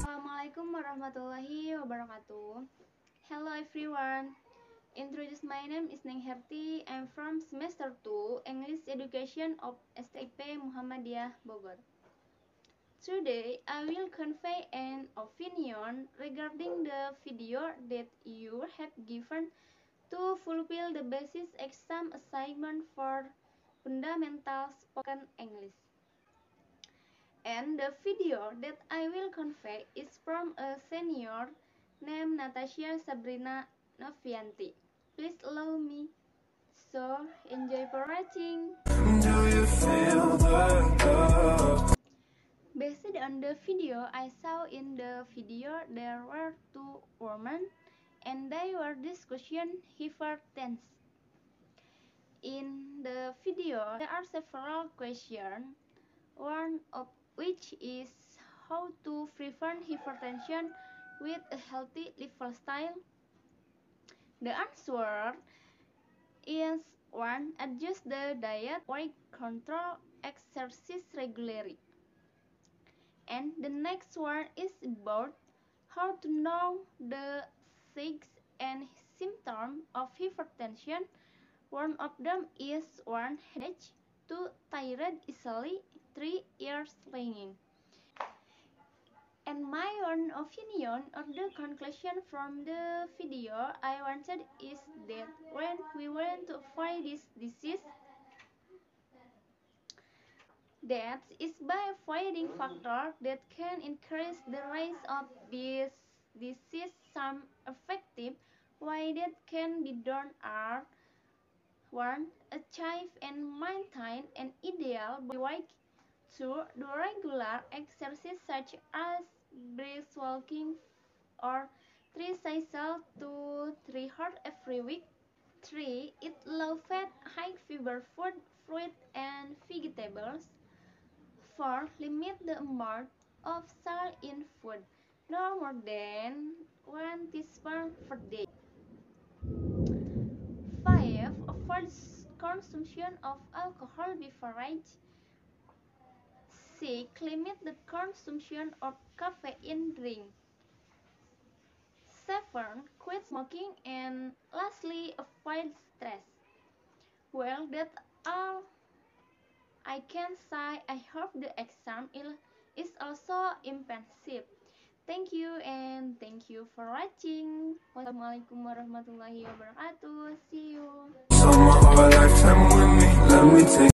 Assalamualaikum warahmatullahi wabarakatuh. Hello everyone. Introduce my name is Neng Herti. I'm from semester 2 English Education of STIP Muhammadiyah Bogor. Today I will convey an opinion regarding the video that you have given to fulfill the basis exam assignment for fundamental spoken English. And the video that I will convey is from a senior named Natasha Sabrina Novianti. Please allow me. So, enjoy for watching. Do you feel the love? Based on the video I saw in the video, there were two women and they were discussing hypertension. In the video, there are several questions, one of which is how to prevent hypertension with a healthy lifestyle. The answer is one, adjust the diet, weight control, exercise regularly. And the next one is about how to know the signs and symptoms of hypertension. One of them is one headache, two tired easily, three ears ringing. And my own opinion or the conclusion from the video I wanted is that when we want to avoid this disease, that is by avoiding factors that can increase the risk of this disease. Some effective way that can be done are one, achieve and maintain an ideal body weight. Do regular exercise such as brisk walking or three cycles to three hours every week. Three, eat low fat, high fiber food, fruit and vegetables. 4. Limit the amount of salt in food, no more than 1 teaspoon per day. 5. Avoid consumption of alcohol before beverage. 6. Limit the consumption of caffeine drink. 7. Quit smoking and lastly avoid stress. Well, that's all I can say I hope the exam is also impressive. Thank you and thank you for watching. Wassalamualaikum warahmatullahi wabarakatuh. See you.